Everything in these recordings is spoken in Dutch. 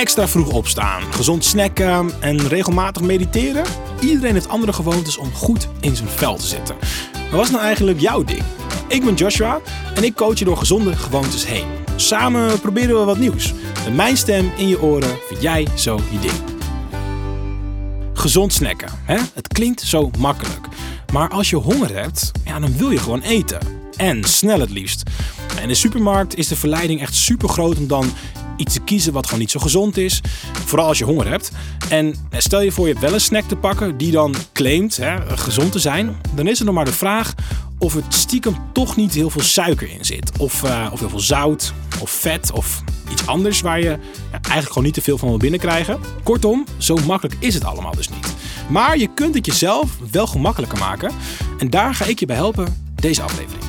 Extra vroeg opstaan, gezond snacken en regelmatig mediteren? Iedereen heeft andere gewoontes om goed in zijn vel te zitten. Maar wat is nou eigenlijk jouw ding? Ik ben Joshua en ik coach je door gezonde gewoontes heen. Samen proberen we wat nieuws. Met mijn stem in je oren vind jij zo je ding. Gezond snacken, hè? Het klinkt zo makkelijk. Maar als je honger hebt, ja, dan wil je gewoon eten. En snel het liefst. In de supermarkt is de verleiding echt super groot om dan iets te kiezen wat gewoon niet zo gezond is. Vooral als je honger hebt. En stel je voor je wel een snack te pakken die dan claimt hè, gezond te zijn. Dan is er nog maar de vraag of het stiekem toch niet heel veel suiker in zit. Of, uh, of heel veel zout, of vet, of iets anders waar je eigenlijk gewoon niet te veel van wil binnenkrijgen. Kortom, zo makkelijk is het allemaal dus niet. Maar je kunt het jezelf wel gemakkelijker maken. En daar ga ik je bij helpen, deze aflevering.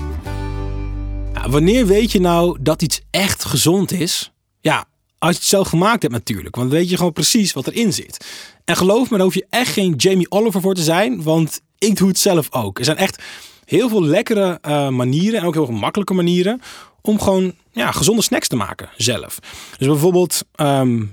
Ja, wanneer weet je nou dat iets echt gezond is? Ja, als je het zelf gemaakt hebt natuurlijk. Want dan weet je gewoon precies wat erin zit. En geloof me, daar hoef je echt geen Jamie Oliver voor te zijn. Want ik doe het zelf ook. Er zijn echt heel veel lekkere uh, manieren en ook heel gemakkelijke manieren om gewoon ja, gezonde snacks te maken zelf. Dus bijvoorbeeld um,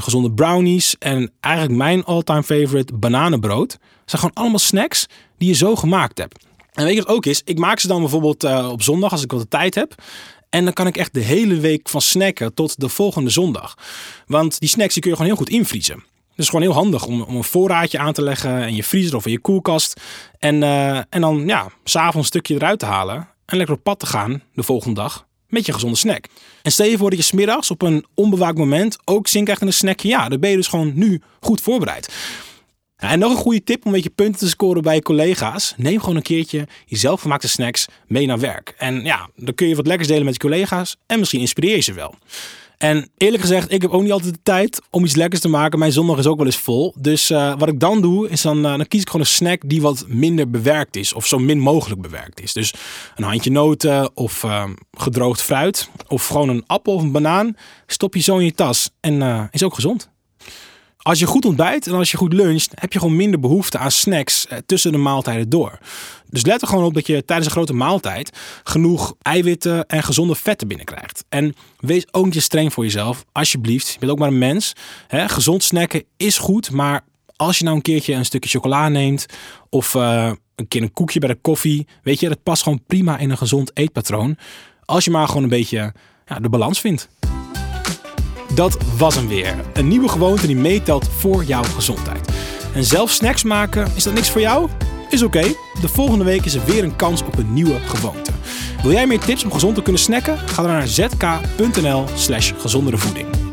gezonde brownies en eigenlijk mijn all-time favorite bananenbrood. Dat zijn gewoon allemaal snacks die je zo gemaakt hebt. En weet je wat ook is? Ik maak ze dan bijvoorbeeld uh, op zondag als ik wat de tijd heb. En dan kan ik echt de hele week van snacken tot de volgende zondag. Want die snacks die kun je gewoon heel goed invriezen. Is gewoon heel handig om, om een voorraadje aan te leggen in je vriezer of in je koelkast. En, uh, en dan ja, s'avonds een stukje eruit te halen en lekker op pad te gaan de volgende dag met je gezonde snack. En stel je voor dat je smiddags op een onbewaakt moment ook zin krijgt in een snackje. Ja, dan ben je dus gewoon nu goed voorbereid. En nog een goede tip om een beetje punten te scoren bij je collega's. Neem gewoon een keertje je zelfgemaakte snacks mee naar werk. En ja, dan kun je wat lekkers delen met je collega's en misschien inspireer je ze wel. En eerlijk gezegd, ik heb ook niet altijd de tijd om iets lekkers te maken. Mijn zondag is ook wel eens vol. Dus uh, wat ik dan doe, is dan, uh, dan kies ik gewoon een snack die wat minder bewerkt is. Of zo min mogelijk bewerkt is. Dus een handje noten of uh, gedroogd fruit. Of gewoon een appel of een banaan. Stop je zo in je tas. En is ook gezond. Als je goed ontbijt en als je goed luncht, heb je gewoon minder behoefte aan snacks tussen de maaltijden door. Dus let er gewoon op dat je tijdens een grote maaltijd genoeg eiwitten en gezonde vetten binnenkrijgt. En wees ook niet streng voor jezelf, alsjeblieft. Je bent ook maar een mens. Gezond snacken is goed, maar als je nou een keertje een stukje chocola neemt of uh, een keer een koekje bij de koffie, weet je, dat past gewoon prima in een gezond eetpatroon. Als je maar gewoon een beetje ja, de balans vindt. Dat was hem weer. Een nieuwe gewoonte die meetelt voor jouw gezondheid. En zelf snacks maken, is dat niks voor jou? Is oké. De volgende week is er weer een kans op een nieuwe gewoonte. Wil jij meer tips om gezond te kunnen snacken? Ga dan naar zk.nl slash gezondere voeding.